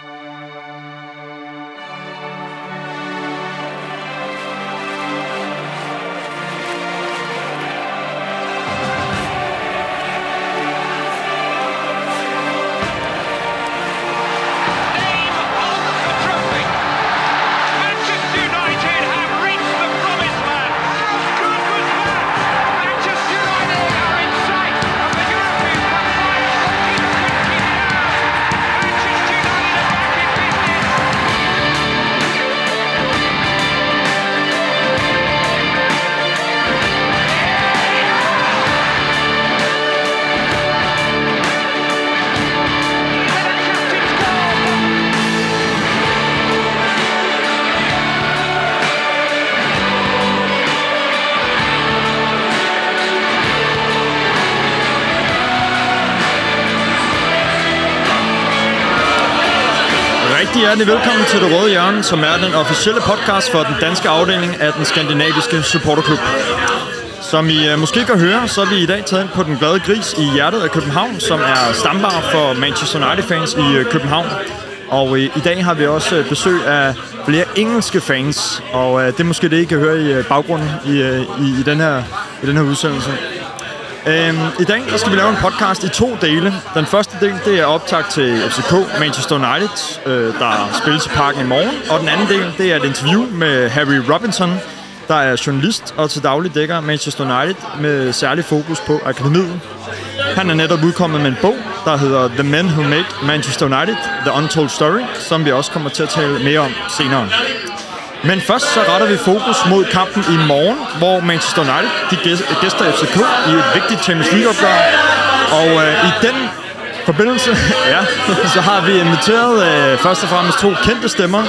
Música Rigtig hjertelig velkommen til Det Røde Hjørne, som er den officielle podcast for den danske afdeling af den skandinaviske supporterklub. Som I øh, måske kan høre, så er vi i dag taget ind på Den Glade Gris i hjertet af København, som er stambar for Manchester United-fans i øh, København. Og øh, i dag har vi også besøg af flere engelske fans, og uh, det er måske det, I kan høre i baggrunden i, i, i, den her, i den her udsendelse. Øhm, I dag der skal vi lave en podcast i to dele. Den første del det er optag til FCK Manchester United, øh, der spilles i parken i morgen. Og den anden del det er et interview med Harry Robinson, der er journalist og til daglig dækker Manchester United med særlig fokus på akademiet. Han er netop udkommet med en bog, der hedder The Men Who Made Manchester United, The Untold Story, som vi også kommer til at tale mere om senere. Men først så retter vi fokus mod kampen i morgen, hvor Manchester United de gæster FCK i et vigtigt Champions League-opgør. Og øh, i den forbindelse ja, så har vi inviteret øh, først og fremmest to kendte stemmer,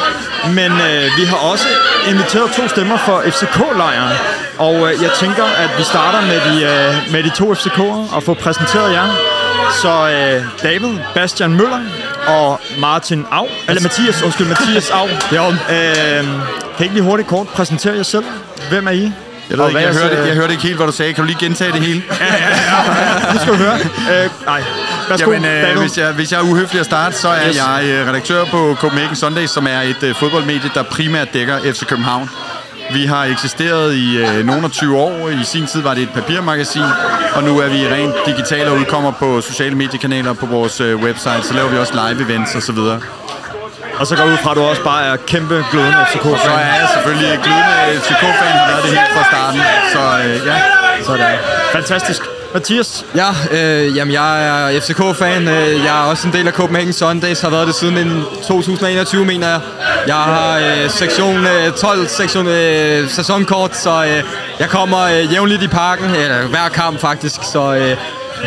men øh, vi har også inviteret to stemmer for FCK-lejren. Og øh, jeg tænker, at vi starter med de, øh, med de to FCK'ere og får præsenteret jer. Så øh, David Bastian Møller og Martin Au, eller Mathias, undskyld, Mathias Au. Ja. Øh, kan I ikke lige hurtigt kort præsentere jer selv? Hvem er I? Jeg, ved ikke, jeg, er hørte, så- jeg hørte ikke helt, hvad du sagde. Kan du lige gentage det hele? Nu skal du høre. Øh, nej, værsgo, Jamen, øh, David. hvis, jeg, hvis jeg er uhøflig at starte, så er Yes. yes. jeg øh, redaktør på Copenhagen Sundays, som er et øh, fodboldmedie, der primært dækker FC København. Vi har eksisteret i øh, nogle af 20 år. I sin tid var det et papirmagasin, og nu er vi rent digitale og udkommer på sociale mediekanaler på vores øh, website. Så laver vi også live events osv. Og så går ud fra, at du også bare er kæmpe glødende Så FCK-fan. er jeg selvfølgelig glødende FCK-fan, har været det helt fra starten. Så øh, ja, Sådan. Fantastisk. Mathias, Ja, øh, jamen jeg er FCK-fan. Øh, jeg er også en del af Copenhagen Sundays. Har været det siden 2021, mener jeg. Jeg har øh, sektion øh, 12 sektion, øh, sæsonkort, så øh, jeg kommer øh, jævnligt i parken. Eller hver kamp faktisk. Så øh,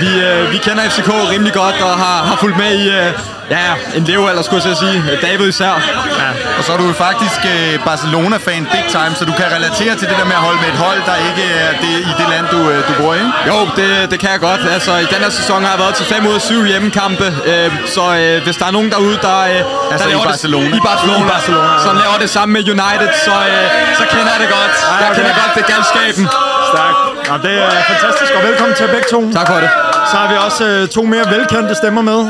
vi, øh, vi kender FCK rimelig godt og har, har fulgt med i øh, ja, en levealder, skulle jeg sige. David især. Ja. Og så er du jo faktisk øh, Barcelona-fan big time, så du kan relatere til det der med at holde med et hold, der ikke er det, i det land, du, øh, du bor i. ikke? Jo, det, det kan jeg godt. Altså, i den her sæson har jeg været til 5 ud af 7 hjemmekampe. Øh, så øh, hvis der er nogen derude, der, øh, der i Barcelona. Det, I Barcelona, I Barcelona, som laver det samme med United, så, øh, så kender jeg det godt. Jeg okay. kender godt det galskaben. stærk. Ja, det er fantastisk, og velkommen til begge to. Tak for det. Så har vi også øh, to mere velkendte stemmer med.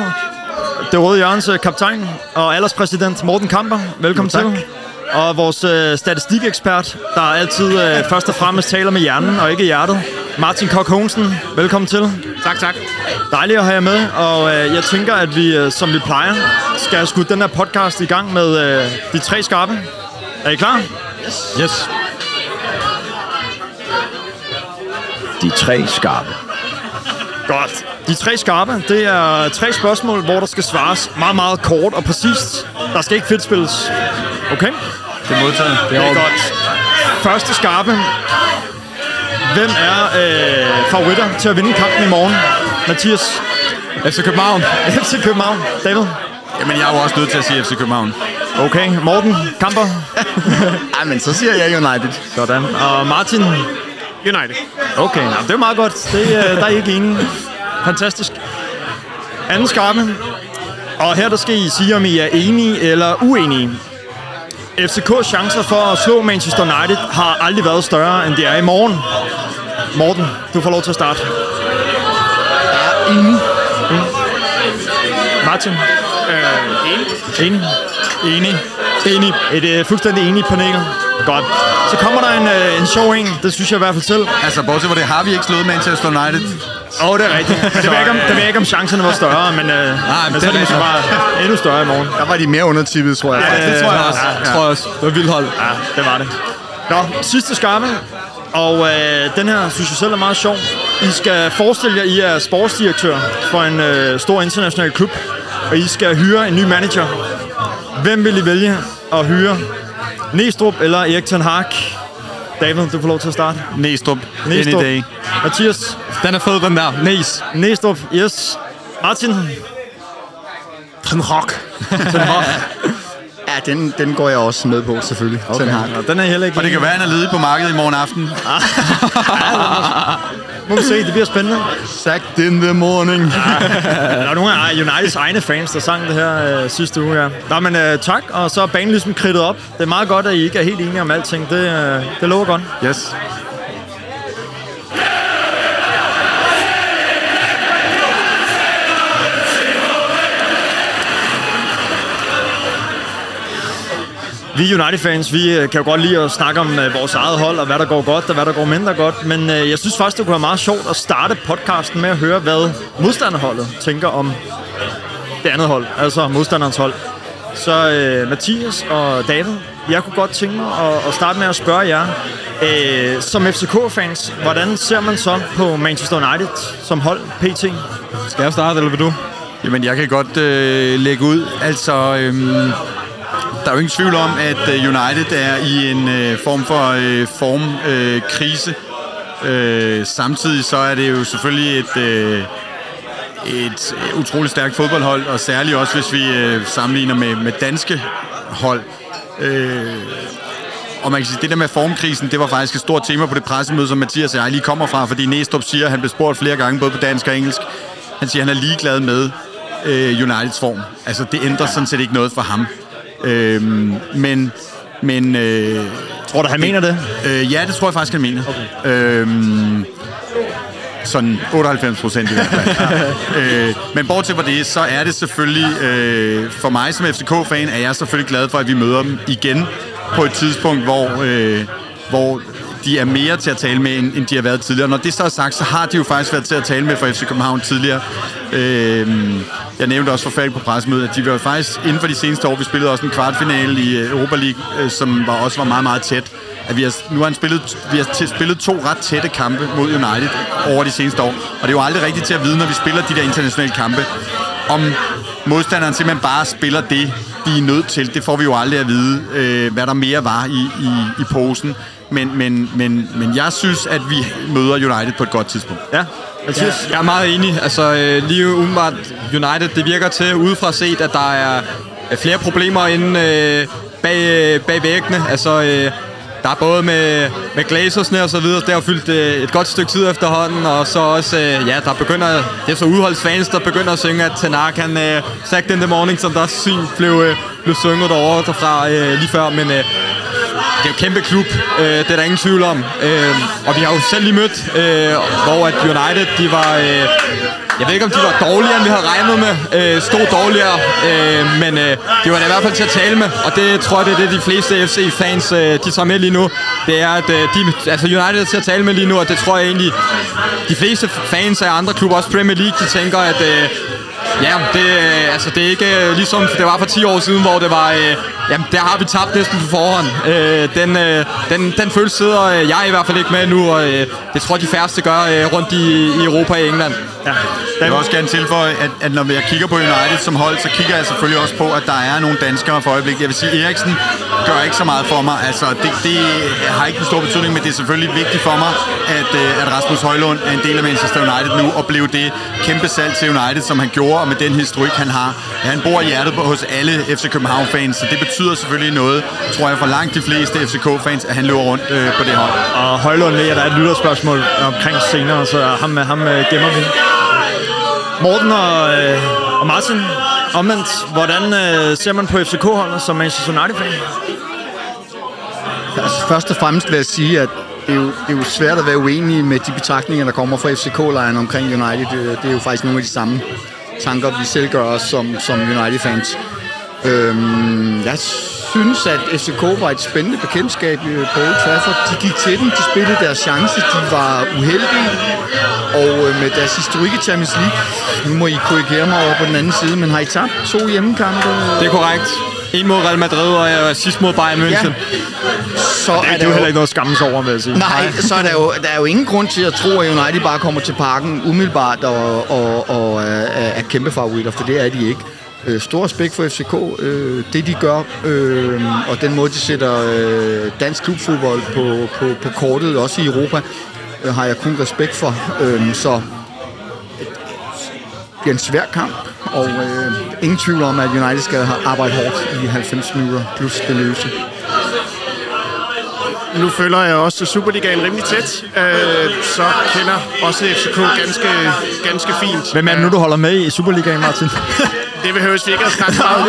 Det Røde Jørgens øh, kaptajn og alderspræsident Morten Kamper. Velkommen Jo, tak. til. Og vores øh, statistikekspert, der altid øh, først og fremmest taler med hjernen og ikke hjertet. Martin Kok Honsen, velkommen til. Tak, tak. Dejligt at have jer med, og øh, jeg tænker, at vi, øh, som vi plejer, skal skudt den her podcast i gang med øh, de tre skarpe. Er I klar? Yes. De tre skarpe. Godt. De tre skarpe, det er tre spørgsmål, hvor der skal svares meget, meget kort og præcist. Der skal ikke fedtspilles. Okay? Det er modtaget. Det er godt. Første skarpe. Hvem er øh, favoritter til at vinde kampen i morgen? Mathias. FC København. FC København. David. Jamen, jeg er jo også nødt til at sige FC København. Okay. Morten. Kamper. Ej, men så siger jeg United. Sådan. Og Martin. United. Okay, nå, det er meget godt. Det, øh, der er I ikke enige. Fantastisk. Anden skarpe. Og her der skal I sige, om I er enige eller uenige. FCK's chancer for at slå Manchester United har aldrig været større, end de er i morgen. Morten, du får lov til at starte. Enig. Martin, Øh, enig. Enig. Enig. Enig. Et øh, fuldstændig enigt panel. Godt. Så kommer der en, øh, en sjov en. Det synes jeg i hvert fald selv. Altså, bortset fra det, har vi ikke slået Manchester United. Åh, oh, det er rigtigt. Men det ved ikke, om, det ved ikke, om chancerne var større, men, øh, men men så er det måske er bare endnu større i morgen. Der var de mere undertippet, tror jeg. Ja, Det tror jeg også. Ja, Ja, tror jeg også. Det var vildt hold. Ja, det var det. Nå, sidste skarpe. Og øh, den her synes jeg selv er meget sjov. I skal forestille jer, I er sportsdirektør for en øh, stor international klub, og I skal hyre en ny manager. Hvem vil I vælge at hyre? Næstrup eller Erik Ten Hag? David, du får lov til at starte. Næstrup. Any Næstrup. day. Mathias. Den er fed, den der. Næs. Næstrup, yes. Martin. Ten Hag. Ten Hag. Ja, den, den går jeg også med på, selvfølgelig. Okay. Den har. Nå, den er heller ikke Og det kan være, at han er ledig på markedet i morgen aften. Må vi se, det bliver spændende. Sacked in the morning. Der er nogle af Uniteds egne fans, der sang det her øh, sidste uge, ja. Nå, men øh, tak, og så er banen ligesom kridtet op. Det er meget godt, at I ikke er helt enige om alting. Det, øh, det lover godt. Yes. Vi United-fans, vi øh, kan jo godt lide at snakke om øh, vores eget hold, og hvad der går godt, og hvad der går mindre godt. Men øh, jeg synes faktisk, det kunne være meget sjovt at starte podcasten med at høre, hvad modstanderholdet tænker om det andet hold, altså modstanderens hold. Så øh, Mathias og David, jeg kunne godt tænke mig at, at starte med at spørge jer, øh, som FCK-fans, hvordan ser man så på Manchester United som hold, PT? Skal jeg starte, eller vil du? Jamen, jeg kan godt øh, lægge ud. Altså, øhm, der er jo ingen tvivl om, at øh, United er i en øh, form for øh, formkrise. Øh, øh, samtidig så er det jo selvfølgelig et, øh, et øh, utroligt stærkt fodboldhold, og særligt også, hvis vi øh, sammenligner med, med danske hold. Øh, og man kan sige, det der med formkrisen, det var faktisk et stort tema på det pressemøde, som Mathias og jeg lige kommer fra, fordi Næstrup siger, at han blev spurgt flere gange, både på dansk og engelsk. Han siger, at han er ligeglad med øh, Uniteds form. Altså, det ændrer sådan set ikke noget for ham. Øh, men men øh, Tror du, han mener det? øh, ja, det tror jeg faktisk, han mener. Okay. Øh, sådan 98 procent i hvert fald. øh, men bortset fra det, så er det selvfølgelig, øh, for mig som FCK-fan, er jeg selvfølgelig glad for, at vi møder dem igen på et tidspunkt, hvor, øh, hvor de er mere til at tale med, end, end de har været tidligere. Når det så er sagt, så har de jo faktisk været til at tale med for FC København tidligere. Øh, jeg nævnte også for på pressemødet, at de var faktisk inden for de seneste år, vi spillede også en kvartfinale i øh, Europa League, øh, som var, også var meget, meget tæt. At vi har, nu har han spillet, vi har spillet to ret tætte kampe mod United over de seneste år. Og det er jo aldrig rigtigt til at vide, når vi spiller de der internationale kampe, om modstanderen simpelthen bare spiller det, de er nødt til. Det får vi jo aldrig at vide, øh, hvad der mere var i, i, i posen. Men, men, men, men jeg synes, at vi møder United på et godt tidspunkt. Ja. Mathias? Jeg er meget enig. Altså, øh, lige umiddelbart United, det virker til udefra set, at der er flere problemer inde øh, bag, øh, bag væggene. Altså, øh, der er både med, med glazersne og så videre, det har fyldt øh, et godt stykke tid efterhånden, og så også, øh, ja, der begynder, det er så udholdsfans, der begynder at synge, at Tanak, han øh, sagt in the morning, som der sygt blev, øh, blev sunget derovre derfra øh, lige før, men øh, det er jo kæmpe klub, øh, det er der ingen tvivl om. Øh, og vi har jo selv lige mødt, øh, hvor at United, de var... Øh, jeg ved ikke, om de var dårligere, end vi havde regnet med. Øh, stod dårligere, øh, men øh, de var da i hvert fald til at tale med. Og det tror jeg, det er det, de fleste FC-fans, øh, de tager med lige nu. Det er, at øh, de, altså United er til at tale med lige nu, og det tror jeg egentlig, de fleste fans af andre klubber, også Premier League, de tænker, at... Øh, Ja, det, øh, altså, det er ikke øh, ligesom det var for 10 år siden, hvor det var... Øh, jamen, der har vi tabt næsten på forhånd. Øh, den, øh, den, den følelse sidder øh, jeg i hvert fald ikke med nu, og øh, det tror jeg, de færreste gør øh, rundt i, i Europa og England. Ja. Jeg vil også gerne tilføje, at, at når jeg kigger på United som hold, så kigger jeg selvfølgelig også på, at der er nogle danskere for øjeblikket. Jeg vil sige, Eriksen gør ikke så meget for mig. Altså, det, det har ikke en stor betydning, men det er selvfølgelig vigtigt for mig, at, øh, at Rasmus Højlund er en del af Manchester United nu, og blev det kæmpe salg til United, som han gjorde, og med den historik, han har. Ja, han bor i hjertet på, hos alle FC København-fans, så det betyder selvfølgelig noget, tror jeg, for langt de fleste FCK-fans, at han løber rundt øh, på det hold. Og Højlund lægger der er et lytterspørgsmål omkring senere, så ham, ham øh, gemmer vi. Morten og, øh, og Martin, omvendt, hvordan øh, ser man på FCK-holdet som Manchester United-fan? Altså, først og fremmest vil jeg sige, at det er, jo, det er jo svært at være uenig med de betragtninger, der kommer fra FCK-lejren omkring United. Det, det er jo faktisk nogle af de samme. tanker, vi selv gør os som, som United-fans. Øhm, jeg synes, at FCK var et spændende bekendtskab øh, på Old Trafford. De gik til den, de spillede deres chance, de var uheldige, og øh, med deres historik i Champions League, nu må I korrigere mig over på den anden side, men har I tabt to hjemmekampe? Det er korrekt. En mod Real Madrid og øh, sidst mod Bayern München. Ja. Så Det er jo heller ikke noget at skamme sig over, vil jeg sige. Nej, så er der, jo, der er jo ingen grund til at tro, at United bare kommer til parken umiddelbart og, og, og er, er kæmpe favoritter, for det er de ikke. Øh, stor respekt for FCK, øh, det de gør, øh, og den måde, de sætter øh, dansk klubfodbold på, på, på kortet, også i Europa, øh, har jeg kun respekt for. Øh, så det bliver en svær kamp, og øh, ingen tvivl om, at United skal arbejde hårdt i 90 minutter, plus det løse. Nu følger jeg også Superligaen rimelig tæt, øh, så kender også FCK ganske, ganske fint. Hvem er det nu, du holder med i Superligaen, Martin? Det behøves vi ikke at snakke meget om.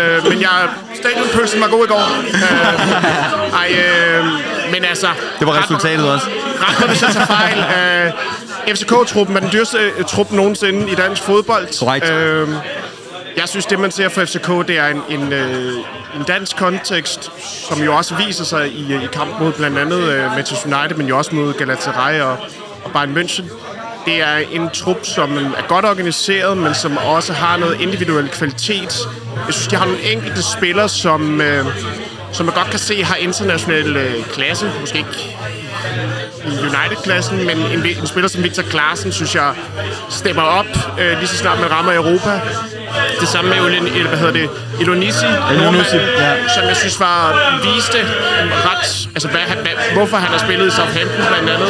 øh, men jeg, stadionpølsen var god i går. Øh, ej, øh, men altså... Det var resultatet også. Ret mig, hvis jeg tager fejl. Øh, FCK-truppen er den dyreste øh, trup nogensinde i dansk fodbold. Korrekt. Øh, jeg synes, det man ser for FCK, det er en, en, øh, en dansk kontekst, som jo også viser sig i, i kamp mod blandt andet øh, Manchester United, men jo også mod Galatasaray og, og Bayern München. Det er en trup, som er godt organiseret, men som også har noget individuel kvalitet. Jeg synes, de har nogle enkelte spillere, som, øh, som man godt kan se har international øh, klasse. Måske ikke i United-klassen, men en, en spiller som Victor Klaassen, synes jeg, stemmer op øh, lige så snart man rammer Europa. Det samme med eller hvad hedder det, Elonisi, Elonisi, nordmand, som jeg synes var viste ret, altså hvad, han- hvad, hvorfor han har spillet i Southampton blandt andet.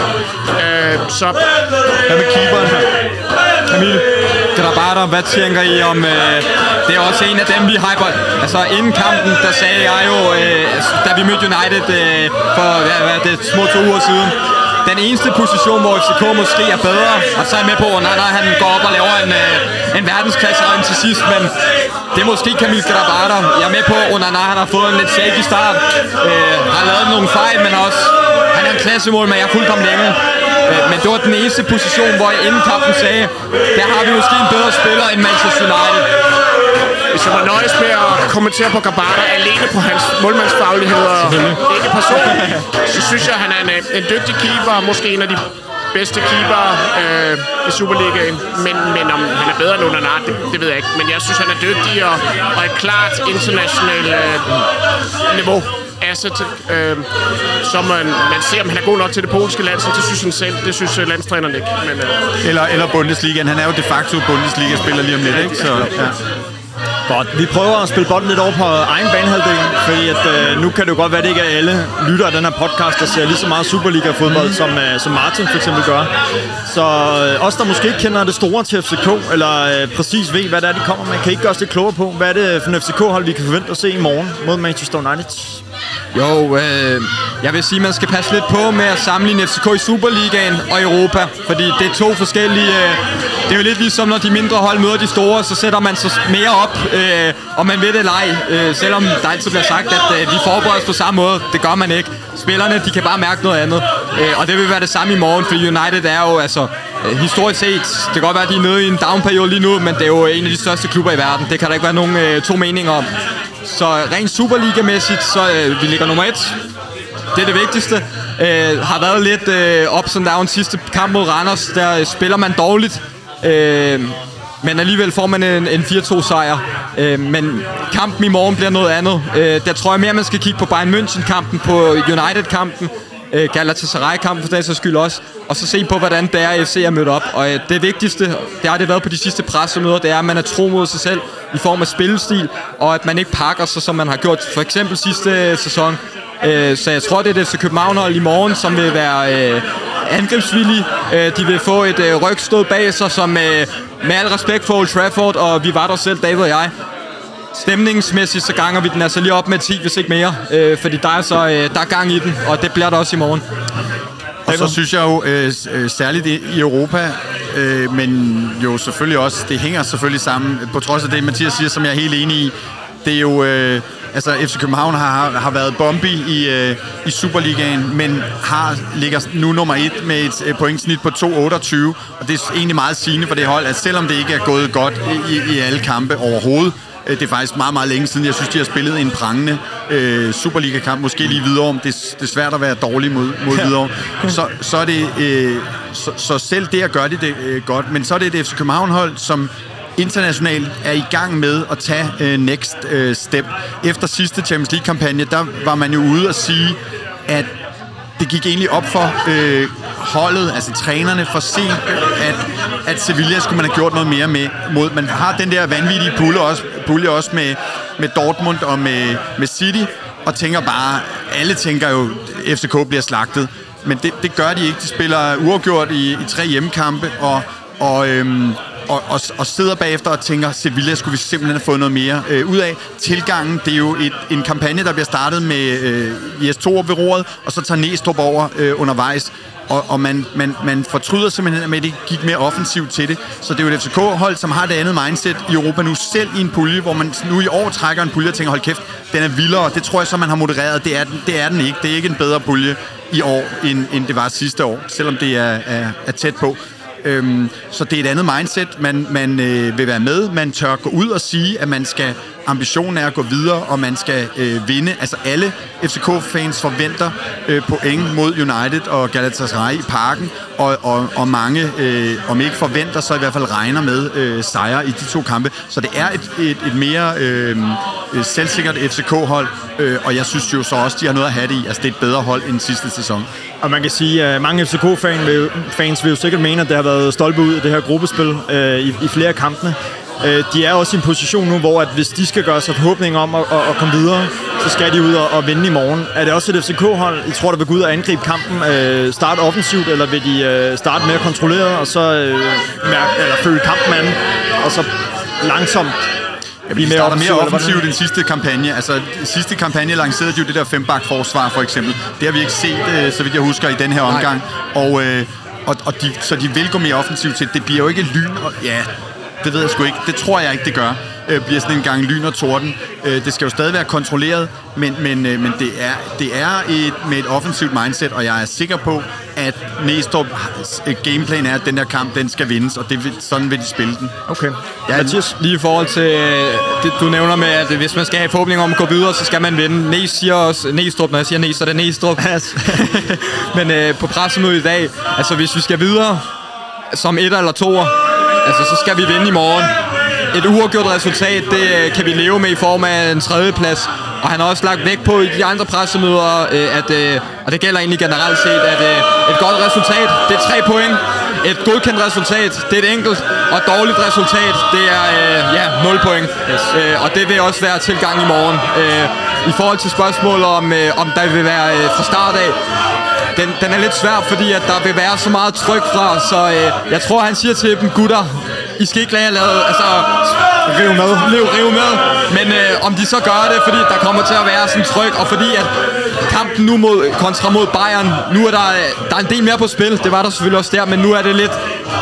Øh, så Hvad med keeperen her? Camille Grabater, hvad tænker I om... Øh, det er også en af dem, vi hyper. Altså, inden kampen, der sagde jeg jo, øh, da vi mødte United øh, for hvad, hvad, det, små to uger siden, den eneste position, hvor FCK måske er bedre, og så er jeg med på, at nej, nej, han går op og laver en, øh, en verdensklasse run til sidst, men det er måske Camille Grabada. Jeg er med på, at Onana, han har fået en lidt shaky start, øh, har lavet nogle fejl, men også, han er en klassemål, men jeg er fuldkommen længe. Øh, Men det var den eneste position, hvor jeg inden kampen sagde, der har vi måske en bedre spiller end Manchester United. hvis jeg var nøjes med at kommentere på Gabata alene på hans målmandsfagligheder, ikke personligt, så synes jeg, at han er en, øh, en dygtig keeper, måske en af de bedste keeper øh, i Superligaen. Men, men om han er bedre end Onana, det, det ved jeg ikke. Men jeg synes, han er dygtig og, og et klart internationalt øh, niveau asset, øh, så man, man ser, om han er god nok til det polske land, så det synes han selv, det synes øh, landstræneren ikke. Men, øh, Eller, eller Bundesligaen. Han er jo de facto Bundesliga-spiller lige om lidt, ikke? Så, ja. Godt. Vi prøver at spille bolden lidt over på egen banehalvdel, fordi at, øh, nu kan det jo godt være, at det ikke er alle lyttere af den her podcast, der ser lige så meget Superliga-fodbold, mm. som, øh, som Martin for eksempel gør. Så øh, os, der måske ikke kender det store til FCK, eller øh, præcis ved, hvad det er, de kommer med, kan I ikke gøre os lidt klogere på, hvad er det for en FCK-hold, vi kan forvente at se i morgen mod Manchester United? Jo, øh, jeg vil sige, at man skal passe lidt på med at sammenligne FCK i Superligaen og Europa, fordi det er to forskellige... Øh, det er jo lidt ligesom, når de mindre hold møder de store, så sætter man sig mere op, øh, og man ved det eller ej, øh, selvom der altid bliver sagt, at øh, vi forbereder os på samme måde. Det gør man ikke. Spillerne, de kan bare mærke noget andet, øh, og det vil være det samme i morgen, for United er jo altså... øh, Historisk set, det kan godt være, at de er nede i en downperiode lige nu, men det er jo en af de største klubber i verden. Det kan der ikke være nogen øh, to meninger om. Så øh, rent Superliga-mæssigt, så øh, vi ligger nummer et. Det er det vigtigste. Øh, har været lidt øh, ups and downs sidste kamp mod Randers. Der øh, spiller man dårligt. Øh, men alligevel får man en, en 4-2 sejr. Øh, men kampen i morgen bliver noget andet. Øh, der tror jeg mere, man skal kigge på Bayern München-kampen, på United-kampen, øh, Galatasaray-kampen for den sags skyld også, og så se på, hvordan det er, FC er mødt op. Og øh, det vigtigste, det har det været på de sidste pressemøder, det er, at man er tro mod sig selv i form af spillestil, og at man ikke pakker sig, som man har gjort for eksempel sidste øh, sæson. Øh, så jeg tror, det er det FC København-hold i morgen, som vil være øh, angrebsvillige. Øh, de vil få et øh, rygstød bag sig, som øh, med al respekt for Old Trafford, og vi var der selv, David og jeg, Stemningsmæssigt så ganger vi den altså lige op med 10, hvis ikke mere. Øh, fordi der er, så, øh, der er gang i den, og det bliver der også i morgen. Og så synes jeg jo, øh, øh, særligt i Europa, øh, men jo selvfølgelig også, det hænger selvfølgelig sammen, på trods af det, Mathias siger, som jeg er helt enig i, det er jo, øh, Altså, FC København har, har været bombi i, øh, i Superligaen, men har, ligger nu nummer et med et pointsnit på 2,28, og det er egentlig meget sigende for det hold, at selvom det ikke er gået godt i, i alle kampe overhovedet, det er faktisk meget, meget længe siden. Jeg synes, de har spillet en prangende øh, Superliga-kamp. Måske lige videre om. Det, det er svært at være dårlig mod, mod videre. Så, så, er det, øh, så, så selv der gør de det øh, godt. Men så er det et FC København-hold, som internationalt er i gang med at tage øh, next øh, step. Efter sidste Champions League-kampagne, der var man jo ude og sige, at det gik egentlig op for øh, holdet, altså trænerne, for sent, at, at Sevilla skulle man have gjort noget mere med. Mod, man har den der vanvittige pulje også, pulje også med, med Dortmund og med, med City, og tænker bare, alle tænker jo, at FCK bliver slagtet. Men det, det gør de ikke. De spiller uafgjort i, i tre hjemmekampe, og, og øhm, og, og, og sidder bagefter og tænker, Sevilla skulle vi simpelthen have fået noget mere øh, ud af. Tilgangen, det er jo et, en kampagne, der bliver startet med øh, Jes Torup ved roret, og så tager Næstrup over øh, undervejs. Og, og man, man, man fortryder simpelthen, at man ikke gik mere offensivt til det. Så det er jo et FCK-hold, som har det andet mindset i Europa nu, selv i en pulje, hvor man nu i år trækker en pulje og tænker, hold kæft, den er vildere. Det tror jeg så, man har modereret. Det er den, det er den ikke. Det er ikke en bedre pulje i år, end, end det var sidste år, selvom det er, er, er tæt på. Øhm, så det er et andet mindset. Man, man øh, vil være med. Man tør gå ud og sige, at man skal ambitionen er at gå videre, og man skal øh, vinde. Altså alle FCK-fans forventer øh, point mod United og Galatasaray i parken, og, og, og mange, øh, om ikke forventer, så i hvert fald regner med øh, sejre i de to kampe. Så det er et, et, et mere øh, selvsikkert FCK-hold, øh, og jeg synes jo så også, de har noget at have det i. Altså det er et bedre hold end sidste sæson. Og man kan sige, at mange FCK-fans vil, fans vil jo sikkert mene, at det har været stolpe ud i det her gruppespil øh, i, i flere af kampene. Øh, de er også i en position nu, hvor at hvis de skal gøre sig forhåbninger om at, at, at komme videre, så skal de ud og, og vinde i morgen. Er det også et FCK-hold, I tror, der vil gå ud og angribe kampen, øh, starte offensivt, eller vil de øh, starte mere kontrolleret, og så øh, mærke, eller følge kampen an, og så langsomt Ja, vi starter mere offensivt end sidste kampagne. Altså, sidste kampagne lancerede de jo det der fembak-forsvar, for eksempel. Det har vi ikke set, øh, så vidt jeg husker, i den her omgang. Og, øh, og, og de, så de vil gå mere offensivt til. Det bliver jo ikke lyn. Og, ja, det ved jeg sgu ikke. Det tror jeg ikke, det gør. Øh, bliver sådan en gang lyn og torden. Øh, det skal jo stadig være kontrolleret, men, men, øh, men det er, det er et, med et offensivt mindset, og jeg er sikker på, at Næstrup gameplan er, at den der kamp, den skal vindes, og det vil, sådan vil de spille den. Okay. Ja, Mathias, lige i forhold til det, du nævner med, at hvis man skal have forhåbning om at gå videre, så skal man vinde. Næs siger også, Næstrup, når jeg siger Næs, så er det Næstrup. men øh, på pressemødet i dag, altså hvis vi skal videre som et eller toer, altså så skal vi vinde i morgen. Et uafgjort resultat, det øh, kan vi leve med i form af en tredjeplads. Og han har også lagt vægt på i de andre pressemøder, øh, at, øh, og det gælder egentlig generelt set, at et godt resultat, det er tre point. Et godkendt resultat, det er et enkelt. Og et dårligt resultat, det er ja, 0 point. Yes. Og det vil også være tilgang i morgen. I forhold til spørgsmålet om, om der vil være fra start af, den, den er lidt svær, fordi at der vil være så meget tryk fra, så øh, jeg tror, han siger til dem, gutter, I skal ikke lade jer lade, altså, rive med. Rive, rive med. Men øh, om de så gør det, fordi der kommer til at være sådan tryk, og fordi at kampen nu mod, kontra mod Bayern, nu er der, der er en del mere på spil. Det var der selvfølgelig også der, men nu er det lidt...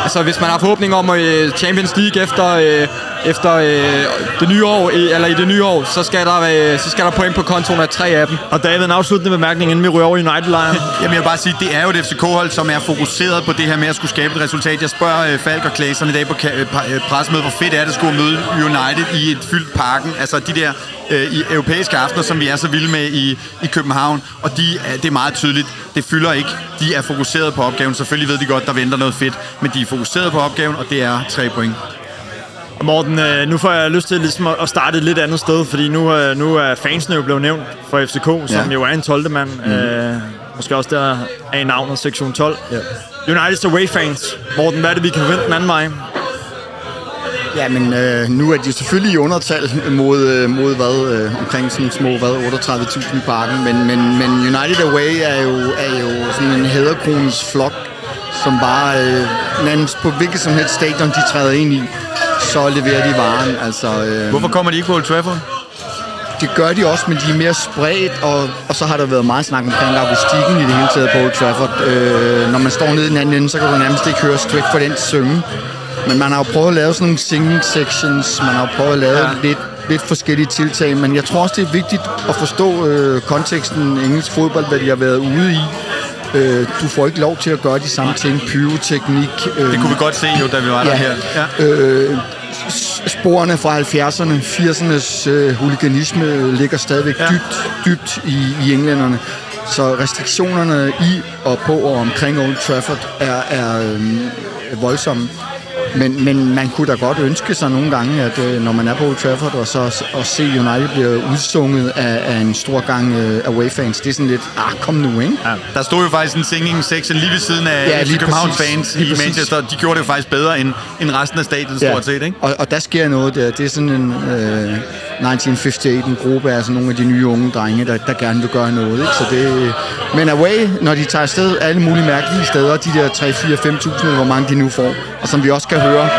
Altså, hvis man har forhåbning om øh, Champions League efter, øh, efter øh, det nye år, eller i det nye år, så skal der, øh, så skal der point på kontoen af tre af dem. Og David, en afsluttende bemærkning, inden vi ryger over United-lejren. Jamen, jeg vil bare sige, det er jo et FCK-hold, som er fokuseret på det her med at skulle skabe et resultat. Jeg spørger øh, Falk og Klæseren i dag på øh, pressemødet, hvor fedt er det at skulle møde United i et fyldt parken. Altså, de der øh, i europæiske aftener, som vi er så vilde med i, i København. Og de, det er meget tydeligt, det fylder ikke. De er fokuseret på opgaven. Selvfølgelig ved de godt, der venter noget fedt, men de er fokuseret på opgaven, og det er tre point. Og Morten, øh, nu får jeg lyst til ligesom at starte et lidt andet sted, fordi nu, øh, nu er fansene jo blevet nævnt for FCK, som ja. jo er en 12. mand. Mm. Øh, måske også der er i navnet sektion 12. Ja. United's away fans. Morten, hvad er det, vi kan forvente den anden vej? Ja, men øh, nu er de selvfølgelig i undertal mod, øh, mod hvad, øh, omkring sådan små hvad, 38.000 i parken, men, men, men United Away er jo, er jo sådan en hæderkronens flok, som bare øh, nærmest på hvilket som helst stadion, de træder ind i, så leverer de varen. Altså, øh, Hvorfor kommer de ikke på Old Trafford? Det gør de også, men de er mere spredt, og, og så har der været meget snak omkring logistikken i det hele taget på Old Trafford. Øh, når man står nede i den anden ende, så kan du nærmest ikke høre Strick for den synge. Men man har jo prøvet at lave sådan nogle singing sections, man har jo prøvet at lave ja. lidt, lidt forskellige tiltag, men jeg tror også, det er vigtigt at forstå øh, konteksten engelsk fodbold, hvad de har været ude i. Øh, du får ikke lov til at gøre de samme ting, pyroteknik. Øh, Det kunne vi godt se jo, da vi var der her. Ja. Øh, sporene fra 70'erne, 80'ernes øh, huliganisme ligger stadigvæk Ja. ja. dybt, dybt i, i englænderne. Så restriktionerne i og på og omkring Old Trafford er, er øh, voldsomme. Men, men man kunne da godt ønske sig nogle gange, at øh, når man er på Old Trafford, og så og se United blive udsunget af, af en stor gang øh, away-fans, det er sådan lidt, ah, kom nu, ikke? Ja. Der stod jo faktisk en singing section lige ved siden af Ja, ja, lige Københavns præcis. fans Lige i præcis. Manchester. De gjorde det jo faktisk bedre end, end resten af stadion, stort set, ikke? Og, og der sker noget der. Det er sådan en øh, 1958, en gruppe af sådan nogle af de nye unge drenge, der, der gerne vil gøre noget. Ikke? Så det, men away, når de tager afsted alle mulige mærkelige steder, de der 3, 4, 5.000, eller hvor mange de nu får, og som vi også kan høre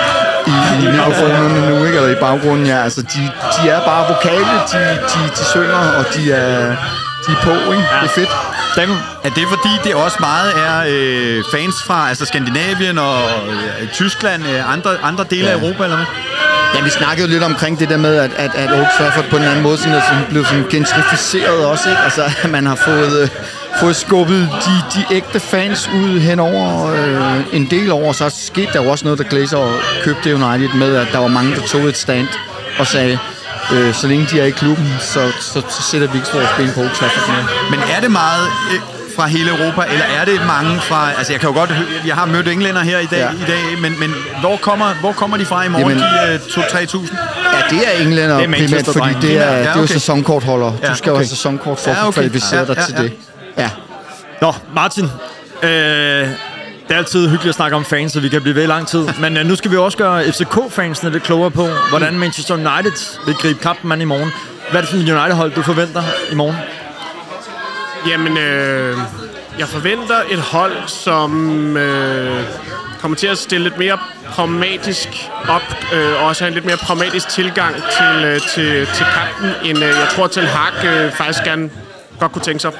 i, i mikrofonerne nu, ikke? eller i baggrunden, ja, altså de, de er bare vokale, de, de, de synger, og de er, de er på, ikke? Det er fedt. Dem, Er det fordi, det også meget er øh, fans fra altså Skandinavien og øh, Tyskland, øh, andre, andre dele ja. af Europa, eller hvad? Ja, vi snakkede jo lidt omkring det der med, at, at, at Old Trafford på en anden måde sådan, er sådan, blevet sådan gentrificeret også, ikke? Altså, at man har fået, øh, fået skubbet de, de ægte fans ud henover øh, en del år. Så skete der jo også noget, der Glazer købte United med, at der var mange, der tog et stand og sagde, øh, så længe de er i klubben, så, så, så sætter vi ikke vores ben på Old Trafford mere. Men er det meget øh, fra hele Europa, eller er det mange fra... Altså, jeg kan jo godt... Jeg har mødt englænder her i dag, ja. I dag men, men hvor, kommer, hvor kommer de fra i morgen, Jamen- de øh, 2-3.000? Ja, det er englænder Det er primært, fordi det er, Ja, det er jo okay. sæsonkortholder. Ja, Du skal jo okay. have sæsonkort for Ja, at okay. kvalificere Ja, dig ja, til ja. det. Ja. Nå, Martin. Øh, det er altid hyggeligt at snakke om fans, så vi kan blive ved i lang tid. Men øh, nu skal vi også gøre FCK-fansene lidt klogere på, hvordan Manchester United vil gribe kampen an i morgen. Hvad er det for en United-hold, du forventer i morgen? Jamen, øh, jeg forventer et hold, som øh, kommer til at stille lidt mere pragmatisk op, øh, og også have en lidt mere pragmatisk tilgang til, øh, til, til kampen, end øh, jeg tror, Ten Hag øh, faktisk gerne godt kunne tænke sig.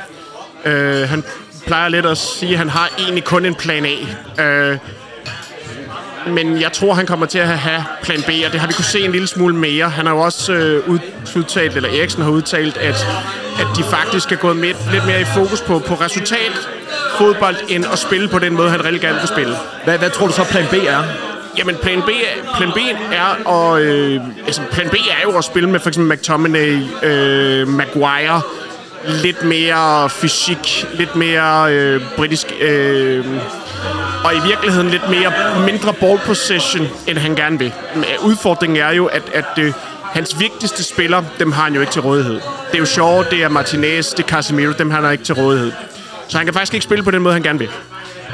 Øh, han plejer lidt at sige, at han har egentlig kun en plan A. Øh, men jeg tror, han kommer til at have plan B, og det har vi kunne se en lille smule mere. Han har jo også øh, ud- udtalt, eller Eriksen har udtalt, at, at de faktisk er gået med, lidt mere i fokus på, på resultat fodbold, end at spille på den måde, han rigtig gerne vil spille. Hvad, hvad tror du så plan B er? Jamen, plan B, er- plan B er at, øh, altså, plan B er jo at spille med for eksempel McTominay, øh, Maguire, lidt mere fysik, lidt mere øh, britisk, øh, og i virkeligheden lidt mere mindre ball possession, end han gerne vil. Men, øh, Udfordringen er jo, at, at øh, hans vigtigste spillere, dem har han jo ikke til rådighed. Det er jo Shaw, det er Martinez, det er Casemiro, dem har han ikke til rådighed. Så han kan faktisk ikke spille på den måde, han gerne vil.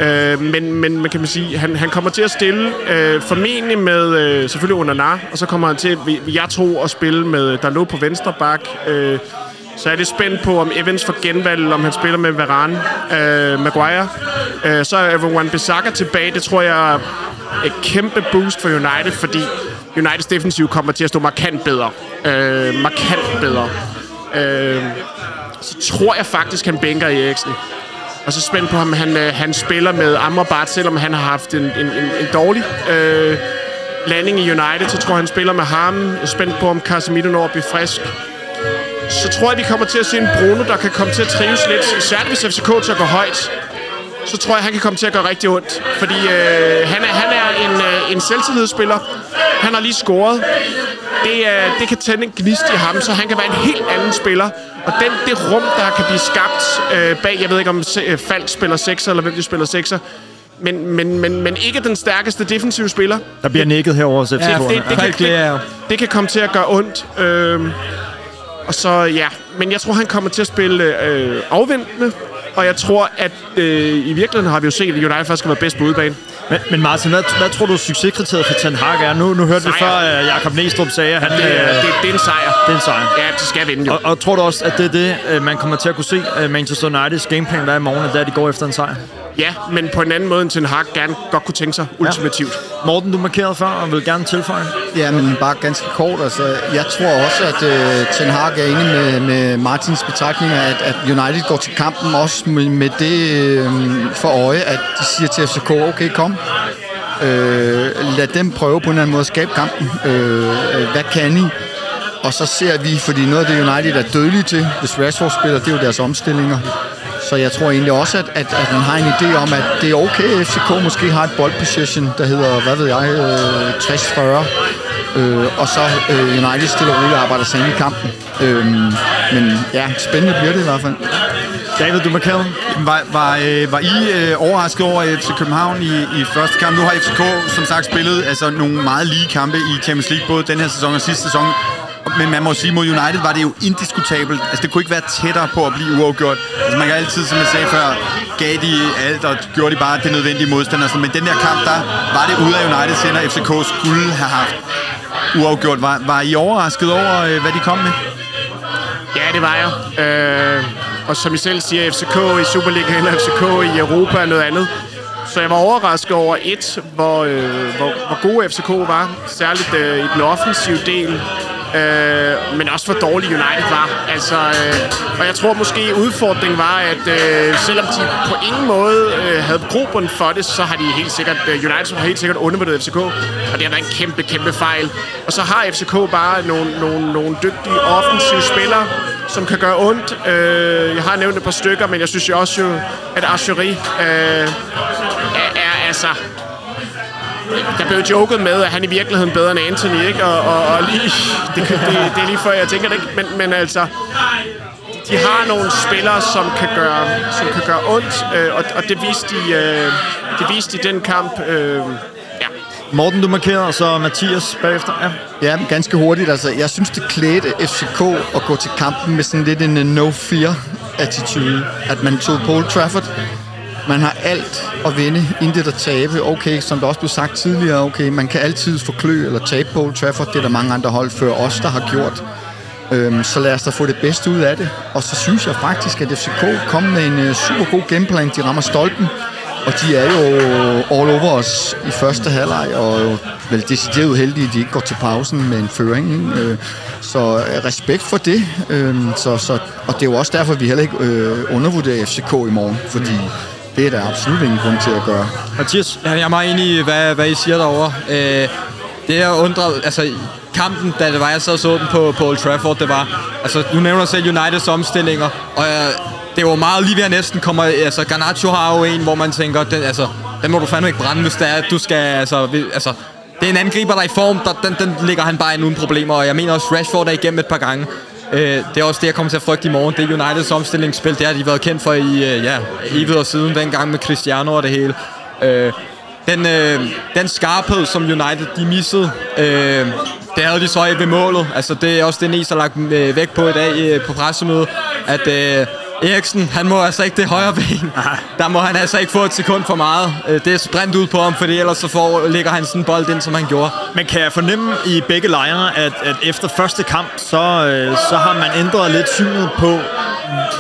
Øh, men, men man kan man sige, han, han kommer til at stille øh, formentlig med øh, selvfølgelig Onana, og så kommer han til, jeg tror, at spille med Dalot på venstre bak. Øh, så er det spændt på, om Evans får genvalg, om han spiller med Varane, øh, Maguire. Øh, så er Everyone Bissaka tilbage. Det tror jeg er et kæmpe boost for United, fordi Uniteds defensiv kommer til at stå markant bedre. Øh, markant bedre. Øh, så tror jeg faktisk, han bænker Eriksen. Og så spændt på ham, han, øh, han spiller med Amrabat, selvom han har haft en, en, en, en dårlig øh, landing i United, så tror jeg, han spiller med ham. Jeg er spændt på, om Casemiro når at blive frisk. Så tror jeg, vi kommer til at se en Bruno, der kan komme til at trives lidt. Særligt hvis FCK til at gå højt. Så tror jeg, han kan komme til at gøre rigtig ondt. Fordi øh, han er, han er en, øh, en selvtillidsspiller. Han har lige scoret. Det, er, det kan tænde en gnist i ham, så han kan være en helt anden spiller. Og den, det rum, der kan blive skabt øh, bag, jeg ved ikke om øh, Falk spiller 6 eller hvem de spiller 6'er, men, men, men, men ikke den stærkeste defensive spiller. Der bliver nikket herover hos FCK. det, det, det, kan, det, det kan komme til at gøre ondt. Øhm, og så, ja. Men jeg tror, han kommer til at spille øh, afventende. Og jeg tror, at øh, i virkeligheden har vi jo set, at United faktisk har været bedst på udebane. Men, men Martin, hvad, hvad tror du succeskriteriet for Ten Hag er? Nu, nu hørte vi Sejr. før, at Jakob Næstrup sagde, at han, Det, øh, er- det, det er en sejr. det er en sejr. Ja, de skal vinde jo. Og, og tror du også, at det er det, øh, man kommer til at kunne se øh, Manchester Uniteds gameplan, der er i morgen, at det er, at de går efter en sejr? Ja, men på en anden måde end Ten Hag gerne godt kunne tænke sig ultimativt. Morten, du markerede før og vil gerne tilføje. Ja, men bare ganske kort. Altså, jeg tror også, at øh, Ten Hag er enig med, med Martins betragtninger, at, at United går til kampen også med, med det øh, for øje, at de siger til FCK, okay, kom. Øh, lad dem prøve på en eller anden måde at skabe kampen. Øh, hvad kan I? og så ser vi, fordi noget af det United er dødelige til, hvis Rashford spiller, det er jo deres omstillinger. Så jeg tror egentlig også, at, at, at man har en idé om, at det er okay, at FCK måske har et boldposition, der hedder, hvad ved jeg, øh, 60-40. Øh, og så øh, United stille og roligt arbejder sig ind i kampen. Øh, men ja, spændende bliver det i hvert fald. David, du markerede. Var, var, øh, var I øh, overrasket over øh, FC København i, i første kamp? Nu har FCK som sagt spillet altså, nogle meget lige kampe i Champions League, både den her sæson og sidste sæson. Men man må sige, mod United var det jo indiskutabelt. Altså, det kunne ikke være tættere på at blive uafgjort. Altså, man kan altid, som jeg sagde før, gav de alt, og gjorde de bare det nødvendige modstand. Altså, men den der kamp, der var det ude af United sender FCK skulle have haft uafgjort. Var, var I overrasket over, øh, hvad de kom med? Ja, det var jeg. Øh, og som I selv siger, FCK i Superligaen eller FCK i Europa er noget andet. Så jeg var overrasket over et, hvor, øh, hvor, hvor gode FCK var. Særligt øh, i den offensive del. Øh, men også hvor dårlig United var. Altså, øh, og jeg tror måske udfordringen var, at øh, selvom de på ingen måde øh, havde grobund for det, så har de helt sikkert, øh, United har helt sikkert undervurderet FCK. Og det har været en kæmpe, kæmpe fejl. Og så har FCK bare nogle, nogle, nogle dygtige offensive spillere, som kan gøre ondt. Øh, jeg har nævnt et par stykker, men jeg synes jo også, jo, at Archery øh, er, er altså der blev joket med, at han i virkeligheden bedre end Anthony, ikke? Og, og, og lige, det, det, det er lige før, jeg tænker det ikke, men, men altså, de har nogle spillere, som kan gøre, som kan gøre ondt, øh, og, og det viste de, øh, det viste de i den kamp. Øh, ja. Morten, du markerede, og så Mathias bagefter. Ja. Ja, ganske hurtigt. Altså, jeg synes, det klædte FCK at gå til kampen med sådan lidt en uh, no-fear-attitude. At man tog Paul Trafford. Man har alt at vinde, intet at tabe. Okay, som der også blev sagt tidligere, okay, man kan altid få klø eller tabe Paul Trafford. Det er der mange andre hold før os, der har gjort. Øhm, så lad os da få det bedste ud af det. Og så synes jeg faktisk, at FCK kom med en øh, uh, super god gameplan. De rammer stolpen. Og de er jo all over os i første halvleg, og vel decideret uheldige, at de ikke går til pausen med en føring. Ikke? Øh, Så øh, respekt for det. Øh, Så, så, og det er jo også derfor, at vi heller ikke øh, undervurderer FCK i morgen, fordi det er der absolut ingen grund til at gøre. Mathias, Ja, jeg er meget enig i, hvad, hvad I siger derovre. Øh, det jeg undrede, altså kampen, da det var, jeg sad og så den på, på Old Trafford, det var, altså du nævner selv Uniteds omstillinger, og øh, det var meget lige ved at næsten kommer, altså Garnacho har jo en, hvor man tænker, den, altså, den må du fandme ikke brænde, hvis det er, at du skal, altså, vi, altså, det er en angriber, der er i form, der, den, den ligger han bare ind uden problemer, og jeg mener også, Rashford er igennem et par gange. Øh, det er også det, jeg kommer til at frygte i morgen. Det er Uniteds omstillingsspil. Det har de været kendt for i øh, ja, evigheder siden, dengang med Cristiano og det hele. Øh, den, øh, den skarphed, som United de missede, øh, det havde de så ved målet. Altså, det er også det, Næs har lagt øh, væk på i dag øh, på pressemødet, at øh, Eriksen, han må altså ikke det højre ben. Der må han altså ikke få et sekund for meget. Øh, det er sprint ud på ham, fordi ellers så får, lægger han sådan en bold ind, som han gjorde. Men kan jeg fornemme i begge lejre, at, at efter første kamp, så, øh, så har man ændret lidt synet på,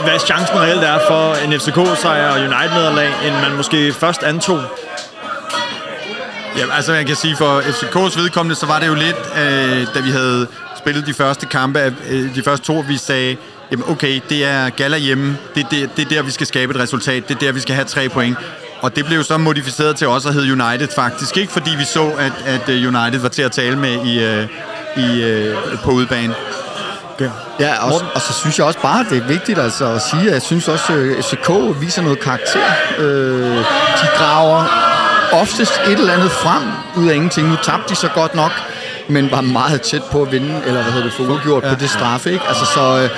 hvad chancen reelt er for en FCK-sejr og United-nederlag, end man måske først antog? Ja, altså jeg kan sige, for FCK's vedkommende, så var det jo lidt, øh, da vi havde spillet de første kampe, øh, de første to, vi sagde, jamen okay, det er Gala hjemme, det, det, det er der, vi skal skabe et resultat, det er der, vi skal have tre point. Og det blev så modificeret til også at hedde United faktisk, ikke fordi vi så, at, at øh, United var til at tale med i, øh, i, øh, på udebane. Ja, og, og så synes jeg også bare, det er vigtigt altså, at sige, at jeg synes også, at FCK viser noget karakter. Øh, de graver oftest et eller andet frem ud af ingenting. Nu tabte de så godt nok, men var meget tæt på at vinde, eller hvad hedder det, få uafgjort ja. på det straffe. Ikke? Altså, så,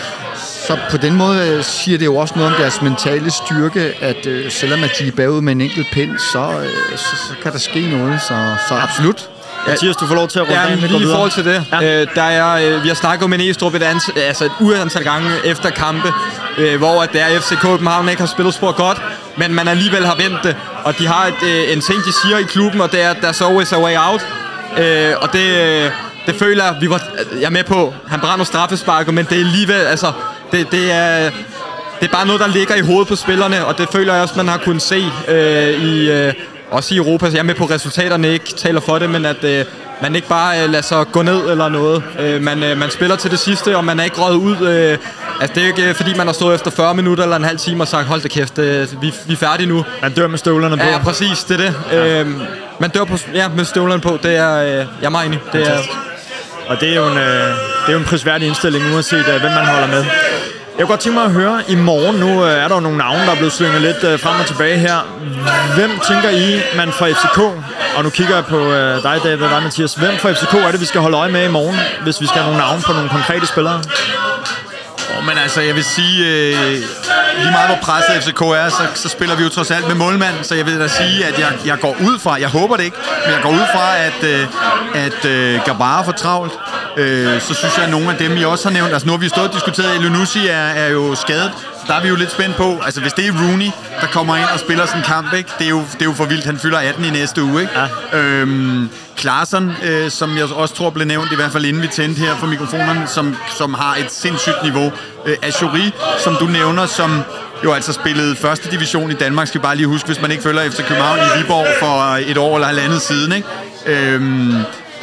så på den måde øh, siger det jo også noget om deres mentale styrke, at øh, selvom at de er bagud med en enkelt pind, så, øh, så, så kan der ske noget. Så, så absolut. Mathias, du får lov til at runde Ja, går lige i forhold til det, Ja. øh, der er, øh, vi har snakket om en Estrup et, ans, altså et uantal gange efter kampe, øh, hvor at det er FCK København ikke har spillet spor godt, men man alligevel har vendt det. Og de har et, øh, en ting, de siger i klubben, og det er, there's always a way out. Øh, og det, øh, det føler jeg, vi var, jeg er med på. Han brænder straffesparket, men det er alligevel, altså, det, det er... Det er bare noget, der ligger i hovedet på spillerne, og det føler jeg også, man har kunnet se øh, i, øh, også i Europa. Så jeg er med på, at resultaterne ikke taler for det, men at øh, man ikke bare øh, lader sig gå ned eller noget. Øh, man, øh, man spiller til det sidste, og man er ikke røget ud. Øh, altså, det er ikke, øh, fordi man har stået efter 40 minutter eller en halv time og sagt, hold da kæft, øh, vi, vi er færdige nu. Man dør med støvlerne på. Ja, præcis, det er det. Ja. Øh, man dør på, ja, med støvlerne på, det er, øh, jeg er meget enig. Det er, Og det er jo en, øh, det er jo en prisværdig indstilling, uanset øh, hvem man holder med. Jeg kunne godt tænke mig at høre i morgen, nu øh, er der jo nogle navne, der er blevet slynget lidt øh, frem og tilbage her. Hvem tænker I, man fra FCK, og nu kigger jeg på øh, dig David og dig Mathias, hvem fra FCK er det, vi skal holde øje med i morgen, hvis vi skal have nogle navne på nogle konkrete spillere? Oh, men altså, jeg vil sige, øh, lige meget hvor presset FCK er, så, så spiller vi jo trods alt med målmand, så jeg vil da sige, at jeg, jeg går ud fra, jeg håber det ikke, men jeg går ud fra, at, øh, at øh, Gabara får travlt. Øh, så synes jeg, at nogle af dem, I også har nævnt, altså nu har vi stået og diskuteret, at Elunussi er, er jo skadet, der er vi jo lidt spændt på, altså hvis det er Rooney, der kommer ind og spiller sådan en kamp, ikke? Det, er jo, det er jo for vildt, han fylder 18 i næste uge, ikke? Ja. Øhm, Klaarsson, øh, som jeg også tror blev nævnt, i hvert fald inden vi tændte her for mikrofonerne, som, som har et sindssygt niveau. Øh, Ashuri, som du nævner, som jo altså spillede første division i Danmark, skal bare lige huske, hvis man ikke følger efter København i Viborg for et år eller halvandet siden, ikke? Øhm,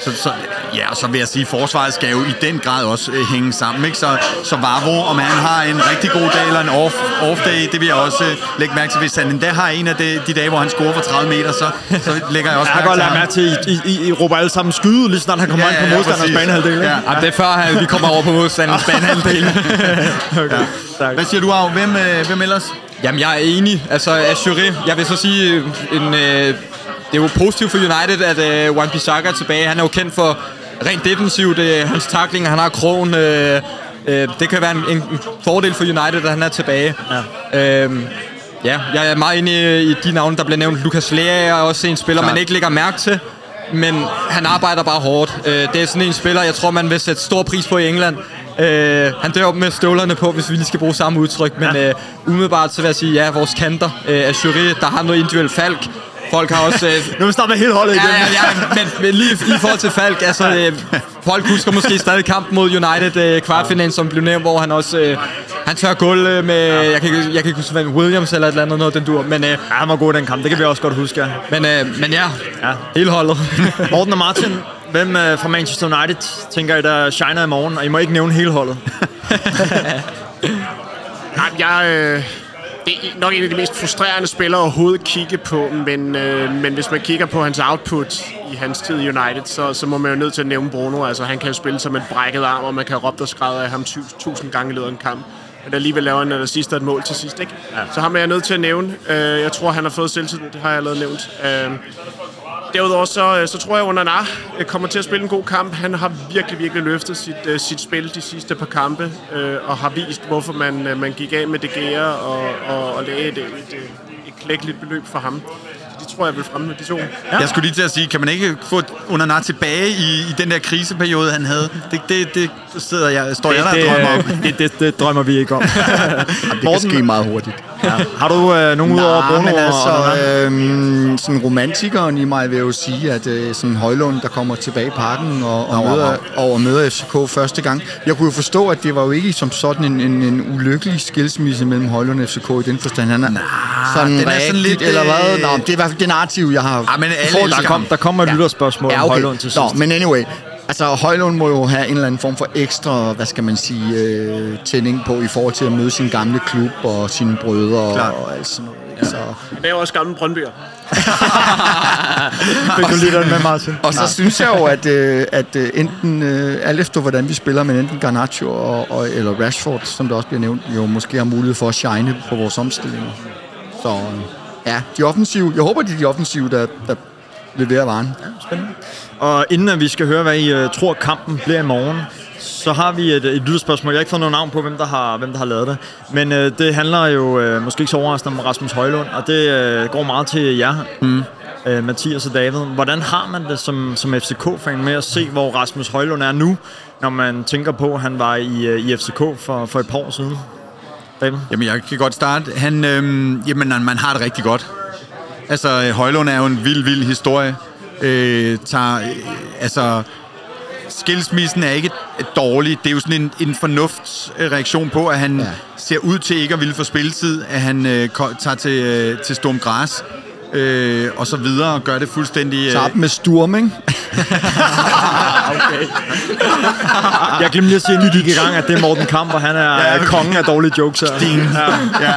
så, så, ja, og så vil jeg sige, at forsvaret skal jo i den grad også øh, hænge sammen. Ikke? Så, så Vavro, om han har en rigtig god dag eller en off, off day, det vil jeg også øh, lægge mærke til. Hvis han endda har en af de, de dage, hvor han scorer for 30 meter, så, så lægger jeg også Jeg mærke kan godt til lade ham. mærke til, I, I, I råber alle sammen skyde, lige snart han kommer Ja, ind på ja, ja, modstanders banehalvdel. ikke? Ja. Jamen, det er før, at vi kommer over på modstanders banehalvdel. Okay. Tak. Hvad siger du, Arv? Hvem, øh, hvem ellers? Jamen, jeg er enig. Altså, Azure, jeg vil så sige, en, øh, det er jo positivt for United, at øh, Wan Bissaka er tilbage. Han er jo kendt for rent defensivt, øh, hans takling, han har krogen. Øh, øh, det kan være en, en, fordel for United, at han er tilbage. Ja. Øh, ja, jeg er meget inde i, i de navne, der bliver nævnt. Lukas Lea er også en spiller, Klart. man ikke lægger mærke til. Men han arbejder bare hårdt. Øh, det er sådan en spiller, jeg tror, man vil sætte stor pris på i England. Øh, han dør med støvlerne på, hvis vi lige skal bruge samme udtryk. Men øh, umiddelbart så vil jeg sige, ja, vores kanter. Øh, Azure, der har noget individuelt falk. Folk har også... Øh, Nu er med hele holdet igen. ja, ja, men, men lige i forhold til Falk, altså, øh, folk husker måske stadig kampen mod United øh, kvartfinalen, som blev nævnt, hvor han også, øh, han tør gulv øh, med, jeg kan, jeg kan ikke huske, hvem Williams eller et eller andet, noget den dur, men, øh, Ja, han var god den kamp, det kan vi også godt huske. ja. men, øh, men ja, Ja. hele holdet. Morten og Martin, hvem øh, fra Manchester United tænker I, der shiner i morgen? Og I må ikke nævne hele holdet. Nej, jeg, øh, det er nok en af de mest frustrerende spillere overhovedet at kigge på, men, øh, men hvis man kigger på hans output i hans tid i United, så, så må man jo nødt til at nævne Bruno. Altså, han kan jo spille som en brækket arm, og man kan råbe og skræde af ham tu- tusind gange i løbet af en kamp. Men alligevel laver han det sidste et mål til sidst, ikke? Ja. Så ham er jeg nødt til at nævne. Øh, jeg tror, han har fået selvtid, det har jeg allerede nævnt. Øh, Derudover så, øh, så tror jeg, at Onana øh, kommer til at spille en god kamp. Han har virkelig, virkelig løftet sit, øh, sit spil de sidste par kampe, øh, og har vist, hvorfor man, man gik af med De Gea og, og, og lagde et, et, et, et klækkeligt beløb for ham. Det tror jeg vil fremme med de to. Ja. Jeg skulle lige til at sige, kan man ikke få Onana tilbage i, i den der kriseperiode, han havde? Det, det, det sidder jeg, står jeg der og drømmer om. det, det, det, det drømmer vi ikke om. Det kan ske meget hurtigt. ja. Har du øh, nogen ud over Nej, Bruno men altså, øhm, sådan romantikeren i mig vil jo sige, at øh, sådan Højlund, der kommer tilbage i parken og, og, Nå, møder, og møder FCK første gang. Jeg kunne jo forstå, at det var jo ikke som sådan en, en, en ulykkelig skilsmisse mellem Højlund og FCK i den forstand. Han er sådan den er rigtigt, sådan lidt, eller hvad? øh, Nå, det er i hvert fald det narrativ, jeg har. Ah, men alle Der, kom, der kommer et Ja. lytterspørgsmål Ja, om okay. Højlund til sidst. Nå, men anyway. Altså, Højlund må jo have en eller anden form for ekstra, hvad skal man sige, øh, tænding på i forhold til at møde sin gamle klub og sine brødre Klart. og, og alt sådan noget. Ikke? Så, Det er jo også gamle Brøndbyer. Fik du lige den med, Martin? og så synes jeg jo, at, øh, at øh, enten, øh, alt efter hvordan vi spiller, men enten Garnacho og, og, eller Rashford, som der også bliver nævnt, jo måske har mulighed for at shine på vores omstillinger. Så øh, ja, de offensive, jeg håber, det er de offensive, der, der leverer varen. Spændende. Og inden at vi skal høre, hvad I uh, tror, kampen bliver i morgen, så har vi et, et lytterspørgsmål. Jeg har ikke fået noget navn på, hvem der har, hvem der har lavet det. Men uh, det handler jo uh, måske ikke så overraskende om Rasmus Højlund, og det uh, går meget til jer, mm. uh, Mathias og David. Hvordan har man det som, som FCK-fan med at se, hvor Rasmus Højlund er nu, når man tænker på, at han var i, uh, i FCK for, for et par år siden? David? Jamen, jeg kan godt starte. Han, øhm, jamen, man har det rigtig godt. Altså, Højlund er jo en vild, vild historie. Øh, tager, øh, altså, skilsmissen er ikke dårlig. Det er jo sådan en, en fornuftsreaktion på, at han ja. Ser ud til ikke at ville få spilletid, at han øh, tager til, øh, til Storm Græs øh, og så videre og gør det fuldstændig... Så op med Sturm, ikke? Jeg glemte lige at sige, inden vi gik i gang, at det er Morten Kamp, og han er Ja, okay. kongen af dårlige jokes her. Ja. ja.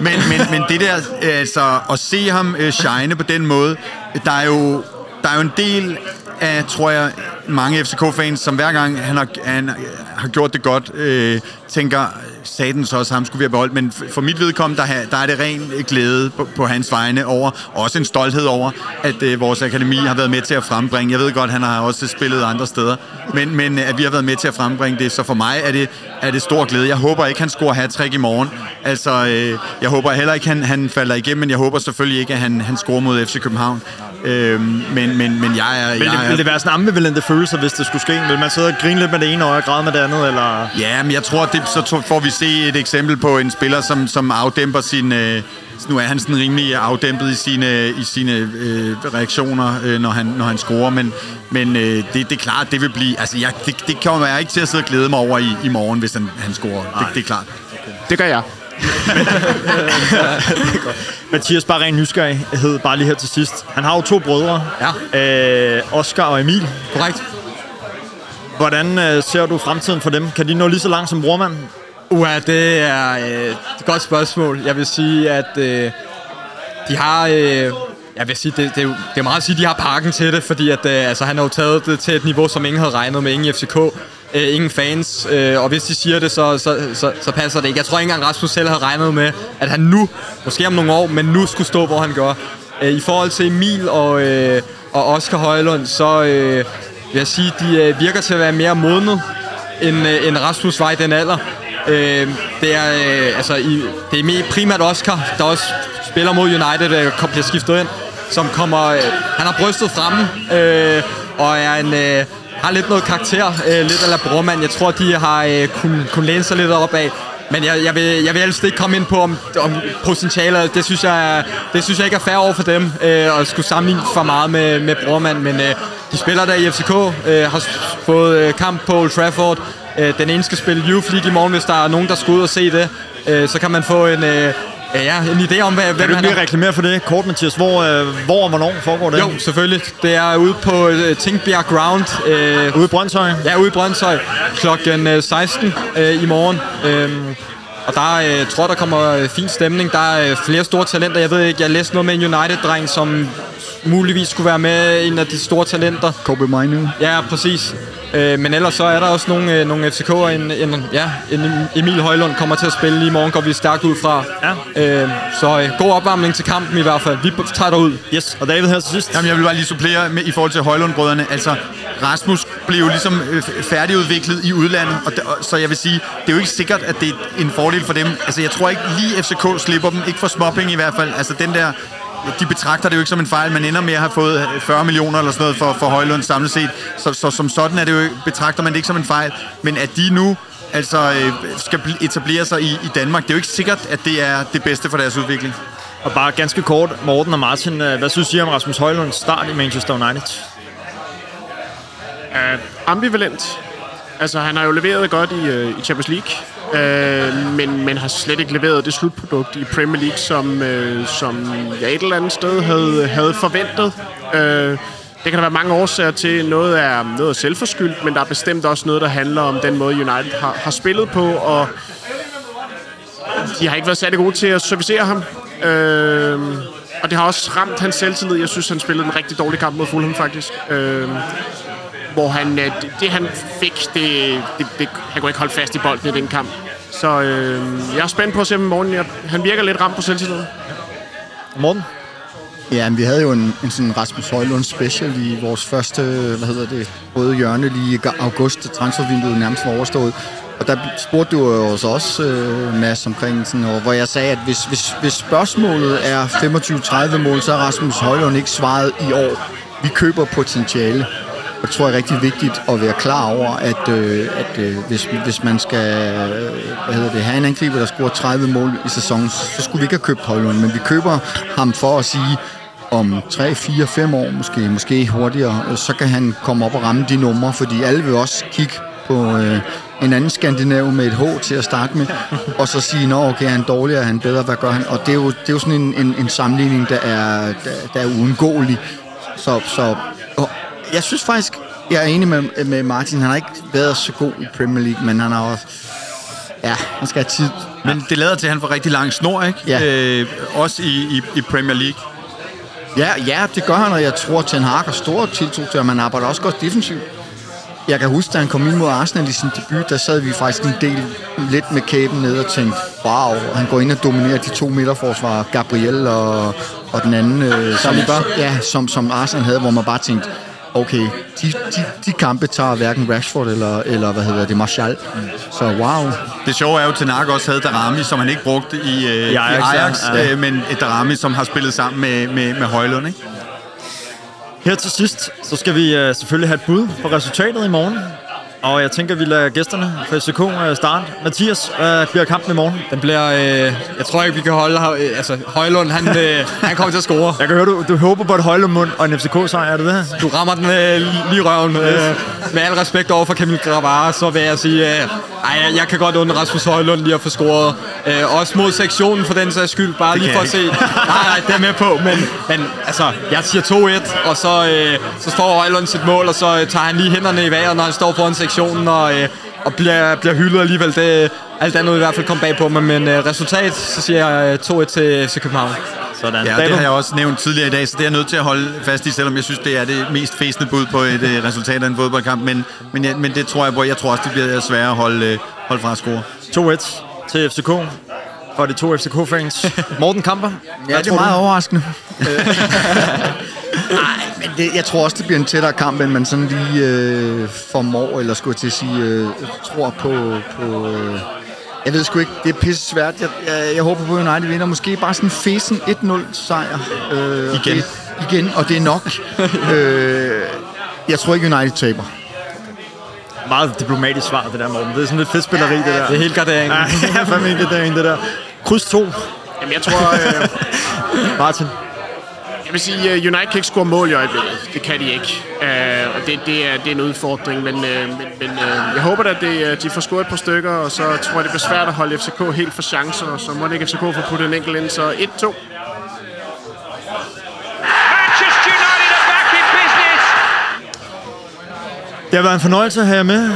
men, men, men det der, altså, at se ham øh, shine på den måde, der er jo, der er jo en del af, tror jeg, mange FCK-fans, som hver gang han har, han har gjort det godt, øh, tænker, satans også, ham skulle vi have beholdt. Men for mit vedkommende, der, der er det ren øh, glæde på, på hans vegne over, og også en stolthed over, at øh, vores akademi har været med til at frembringe. Jeg ved godt, han har også spillet andre steder, men, men øh, at vi har været med til at frembringe det. Så for mig er det, er det stor glæde. Jeg håber ikke, han scorer hat i morgen. Altså, øh, jeg håber heller ikke, han, han falder igennem, men jeg håber selvfølgelig ikke, at han, han scorer mod FC København. Øhm, men, men, men jeg er... Vil det, jeg er, vil det være sådan ambivalente følelser, hvis det skulle ske? Vil man sidde og grine lidt med det ene øje og græde med det andet, eller... Ja, men jeg tror, det, så får vi se et eksempel på en spiller, som, som afdæmper sin... Øh, nu er han sådan rimelig afdæmpet i sine, i sine øh, reaktioner, øh, når, han, når han scorer, men, men øh, det, det er klart, det vil blive... Altså, jeg, det, det kommer jeg ikke til at sidde og glæde mig over i, i morgen, hvis han, han scorer. Det, det er klart. Det gør jeg. Mathias, bare ren nysgerrighed, bare lige her til sidst. Han har jo to brødre, Ja. øh, Oscar og Emil. Korrekt. Hvordan øh, ser du fremtiden for dem? Kan de nå lige så langt som brormand? Uha, det er øh, et godt spørgsmål. Jeg vil sige, at øh, de har... Øh, jeg vil sige, det, det, er jo- det er meget at sige, at de har pakken til det, fordi at, øh, altså, han har jo taget det til et niveau, som ingen havde regnet med. Ingen FCK, øh, ingen fans. Øh, og hvis de siger det, så, så, så, så passer det ikke. Jeg tror ikke engang, Rasmus selv havde regnet med, at han nu, måske om nogle år, men nu skulle stå, hvor han gør. Øh, I forhold til Emil og, øh, og Oscar Højlund, så øh, vil jeg sige, de øh, virker til at være mere modne, end, øh, end Rasmus var i den alder. Øh, det er øh, altså i, det er mere primært Oscar, der også spiller mod United, der øh, bliver skiftet ind, som kommer... Øh, han har brystet fremme, øh, og er en... Øh, har lidt noget karakter, øh, lidt eller brormand. Jeg tror, de har øh, kunnet kun læne sig lidt op af. Men jeg, jeg, vil, jeg vil helst ikke komme ind på om, om potentialer. Det synes, jeg, det synes jeg ikke er fair over for dem, øh, at skulle sammenligne for meget med, med brormand. Men øh, de spiller der i FCK, øh, har fået øh, kamp på Old Trafford. Øh, den ene skal spille Youth League i morgen, hvis der er nogen, der skal ud og se det. Øh, så kan man få en, øh, ja, en idé om, hvad, Kan hvem du ikke er. lige reklamere for det kort, Mathias? Hvor, øh, hvor og hvornår foregår det? Jo, selvfølgelig. Det er ude på øh, Tingbjerg Ground. Øh, Ude i Brøndshøj? Ja, ude i Brøndshøj klokken øh, 16 øh, i morgen. Øhm, og der øh, tror der kommer øh, fin stemning. Der er øh, flere store talenter. Jeg ved ikke, jeg læste noget med en United-dreng, som muligvis skulle være med en af de store talenter. Kobe Mainu. Ja, præcis. Øh, men ellers så er der også nogle, øh, nogle FCK'er. En, en, ja, en Emil Højlund kommer til at spille i morgen, går vi stærkt ud fra. Ja. Øh, så øh, god opvarmning til kampen i hvert fald. Vi tager derud. Yes, og David her til sidst. Jamen, jeg vil bare lige supplere med, i forhold til Højlund-brødrene. Altså, Rasmus blev jo ligesom øh, færdigudviklet i udlandet, og, og så jeg vil sige, det er jo ikke sikkert, at det er en fordel for dem. Altså, jeg tror ikke lige FCK slipper dem, ikke for småpenge i hvert fald. Altså, den der, de betragter det jo ikke som en fejl, man ender med at have fået 40 millioner eller sådan noget for, for Højlund samlet set. Så, så som sådan er det jo, betragter man det ikke som en fejl. Men at de nu altså, øh, skal bl- etablere sig i, i Danmark, det er jo ikke sikkert, at det er det bedste for deres udvikling. Og bare ganske kort, Morten og Martin, øh, hvad synes I om Rasmus Højlunds start i Manchester United? Uh, ambivalent. Altså, han har jo leveret godt i, uh, i Champions League, øh, men, men har slet ikke leveret det slutprodukt i Premier League, som, øh, som jeg et eller andet sted havde, havde forventet. Øh, det kan der være mange årsager til. Noget er, noget er selvforskyldt, men der er bestemt også noget, der handler om den måde, United har, har spillet på, og de har ikke været særlig gode til at servicere ham. Øh, og det har også ramt hans selvtillid. Jeg synes, han spillede en rigtig dårlig kamp mod Fulham, faktisk. Øh, hvor han, øh, det, det, han fik, det, det, det, han kunne ikke holde fast i bolden i den kamp. Så øh, jeg er spændt på at se ham i morgen. Jeg, han virker lidt ramt på selvtilliden. Morten? Ja, men vi havde jo en, en sådan Rasmus Højlund special i vores første, hvad hedder det, røde hjørne lige i august, transfervinduet nærmest var overstået. Og der spurgte du jo os også, øh, Mads, omkring sådan noget, hvor jeg sagde, at hvis, hvis, hvis spørgsmålet er 25-30 mål, så er Rasmus Højlund ikke svaret i år. Vi køber potentiale. Og det tror jeg er rigtig vigtigt at være klar over, at, øh, at øh, hvis, hvis man skal øh, hvad hedder det, have en angriber, der scorer 30 mål i sæsonen, så skulle vi ikke have købt Højlund. Men vi køber ham for at sige, om 3, 4, 5 år måske, måske hurtigere, så kan han komme op og ramme de numre, fordi alle vil også kigge på øh, en anden skandinav med et H til at starte med, og så sige, nå okay, er han dårligere, er han bedre, hvad gør han? Og det er jo, det er jo sådan en, en, en sammenligning, der er, der, der er uundgåelig. Så, så jeg synes faktisk, jeg er enig med, med Martin, han har ikke været så god i Premier League, men han har også, ja, han skal have tid. Men det lader til, at han får rigtig lang snor, ikke? Ja. Øh, også i, i, i Premier League. Ja, ja, det gør han, og jeg tror, at Ten Hag har stor tiltro til ham. Han arbejder også godt defensivt. jeg kan huske, da han kom ind mod Arsenal i sin debut, der sad vi faktisk en del lidt med kæben ned og tænkte, wow, han går ind og dominerer de to midterforsvarer, Gabriel og, og den anden, øh, som, ja, som, som Arsenal havde, hvor man bare tænkte, okay, de, de, de kampe tager hverken Rashford eller, eller hvad hedder det, Martial. Så wow. Det sjove er jo, at Tenak også havde Darami, som han ikke brugte i, øh, I Ajax, i Ajax ja. øh, men et Darami, som har spillet sammen med, med, med Højlund, ikke? Her til sidst, så skal vi øh, selvfølgelig have et bud på resultatet i morgen. Og jeg tænker, vi lader gæsterne fra FCK øh, starte. Mathias, hvad bliver kampen i morgen? Den bliver... Øh, jeg tror ikke, vi kan holde... Øh, altså, Højlund, han, øh, han kommer til at score. Jeg kan høre, du, du håber på et Højlund og en FCK-sejr, er det det? Du rammer den øh, lige røven. Øh, med al respekt over for Kamil Gravara, så vil jeg sige, øh, ej, jeg, kan godt undre Rasmus Højlund lige at få scoret. Øh, også mod sektionen for den sags skyld, bare lige kan for at se. Nej, nej, det er med på, men, men altså, jeg siger 2-1, og så, øh, så står Højlund sit mål, og så øh, tager han lige hænderne i vejret, når han står foran sektionen, og, øh, og bliver, bliver hyldet alligevel. Det, alt andet i hvert fald komme bag på mig, men øh, resultat, så siger jeg øh, 2-1 til FC København. Sådan. Ja, det har jeg også nævnt tidligere i dag, så det er jeg nødt til at holde fast i, selvom jeg synes, det er det mest fæsende bud på et øh, resultat af en fodboldkamp. Men, men, ja, men det tror jeg på. Jeg tror også, det bliver sværere at holde, øh, holde fra at score. 2-1 til FCK for de to FCK-fans. Morten Kamper, Ja, det er meget overraskende. Det, jeg tror også, det bliver en tættere kamp, end man sådan lige øh, formår, eller skulle jeg til at sige, øh, tror på... på øh, jeg ved sgu ikke, det er pisse svært. Jeg, jeg, jeg håber på, at United vinder. Måske bare sådan en fesen 1-0 sejr. Øh, og Igen. Det, igen, og det er nok. øh, jeg tror ikke, United taber. meget diplomatisk svar, det der, Morten. Det er sådan lidt fedtspilleri, det der. Det er helt gardering. Ja, ja, fandme det, det der. Kryds 2, Jamen, jeg tror, øh, Martin. Jeg vil sige, uh, United kan ikke score mål i øjeblikket. Det kan de ikke. Uh, og det, det, er, det er en udfordring, men, uh, men, men jeg håber at det, de får scoret et par stykker, og så tror jeg, det bliver svært at holde FCK helt for chancer, og så må det ikke FCK få puttet en enkelt ind, så 1-2. Manchester United are back in business. Det har været en fornøjelse at have jer med,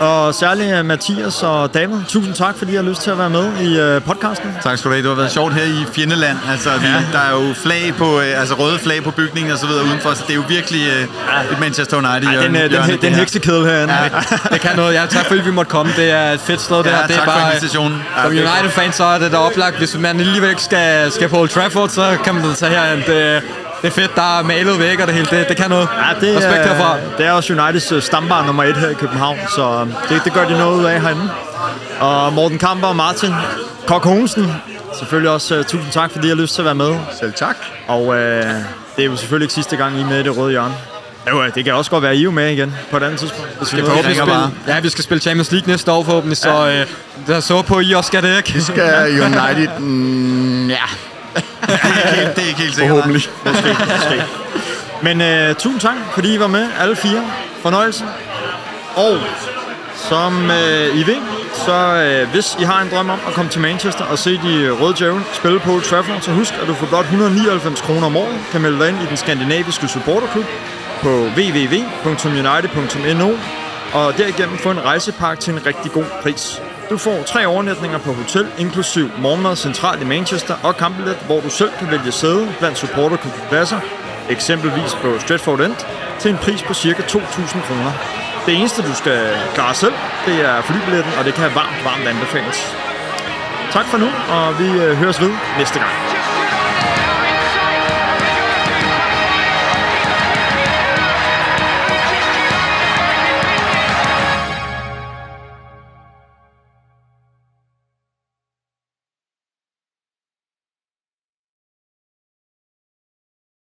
og særligt øh, Mathias og David. Tusind tak, fordi I har lyst til at være med i øh, podcasten. Tak skal du have. Det har været sjovt her i Fjendeland. Altså, vi, der er jo flag på, øh, altså røde flag på bygningen og så videre udenfor, så det er jo virkelig øh, et Manchester United Ej, den, den, den, den heksekedel herinde. Ja. Det kan noget. Ja, tak fordi vi måtte komme. Det er et fedt sted, det Ja, her. Det er tak for bare, invitationen. Som United-fan, så er det da oplagt. Hvis man alligevel skal, skal på Old Trafford, så kan man da tage herhen. Det, det er fedt, der er malet væk og det hele. Det, det kan noget. Ja, det, Respekt er, herfra. det er også Uniteds øh, stambar nummer et her i København, så øh, det, det gør de noget ud af herinde. Og Morten Kamper og Martin Kok Hogensen, selvfølgelig også uh, tusind tak, fordi I har lyst til at være med. Selv tak. Og uh, det er jo selvfølgelig ikke sidste gang, I er med i det røde hjørne. Jo, det kan også godt være, at I er med igen på et andet tidspunkt. Hvis vi Vi forhåbentlig bare. spille, ja, vi skal spille Champions League næste år forhåbentlig, så ja. øh, der så på, at I også skal det, ikke? Skal United... Mm, ja, Det er ikke helt, det er ikke helt sikkert. forhåbentlig. Måske, måske. Men uh, tusind tak, fordi I var med, alle fire. Fornøjelse. Og som uh, I ved, så uh, hvis I har en drøm om at komme til Manchester og se de røde djævle spille på Old Trafford, så husk, at du for blot 199 kroner om året kan melde dig ind i den skandinaviske supporterklub på www.united.no og derigennem få en rejsepakke til en rigtig god pris. Du får tre overnatninger på hotel, inklusiv morgenmad centralt i Manchester og kampbillet, hvor du selv kan vælge sæde blandt supporterklubpladser, eksempelvis på Stratford End, til en pris på ca. 2.000 kroner. Det eneste, du skal klare selv, det er flybilletten, og det kan varmt, varmt anbefales. Tak for nu, og vi øh, høres ved næste gang.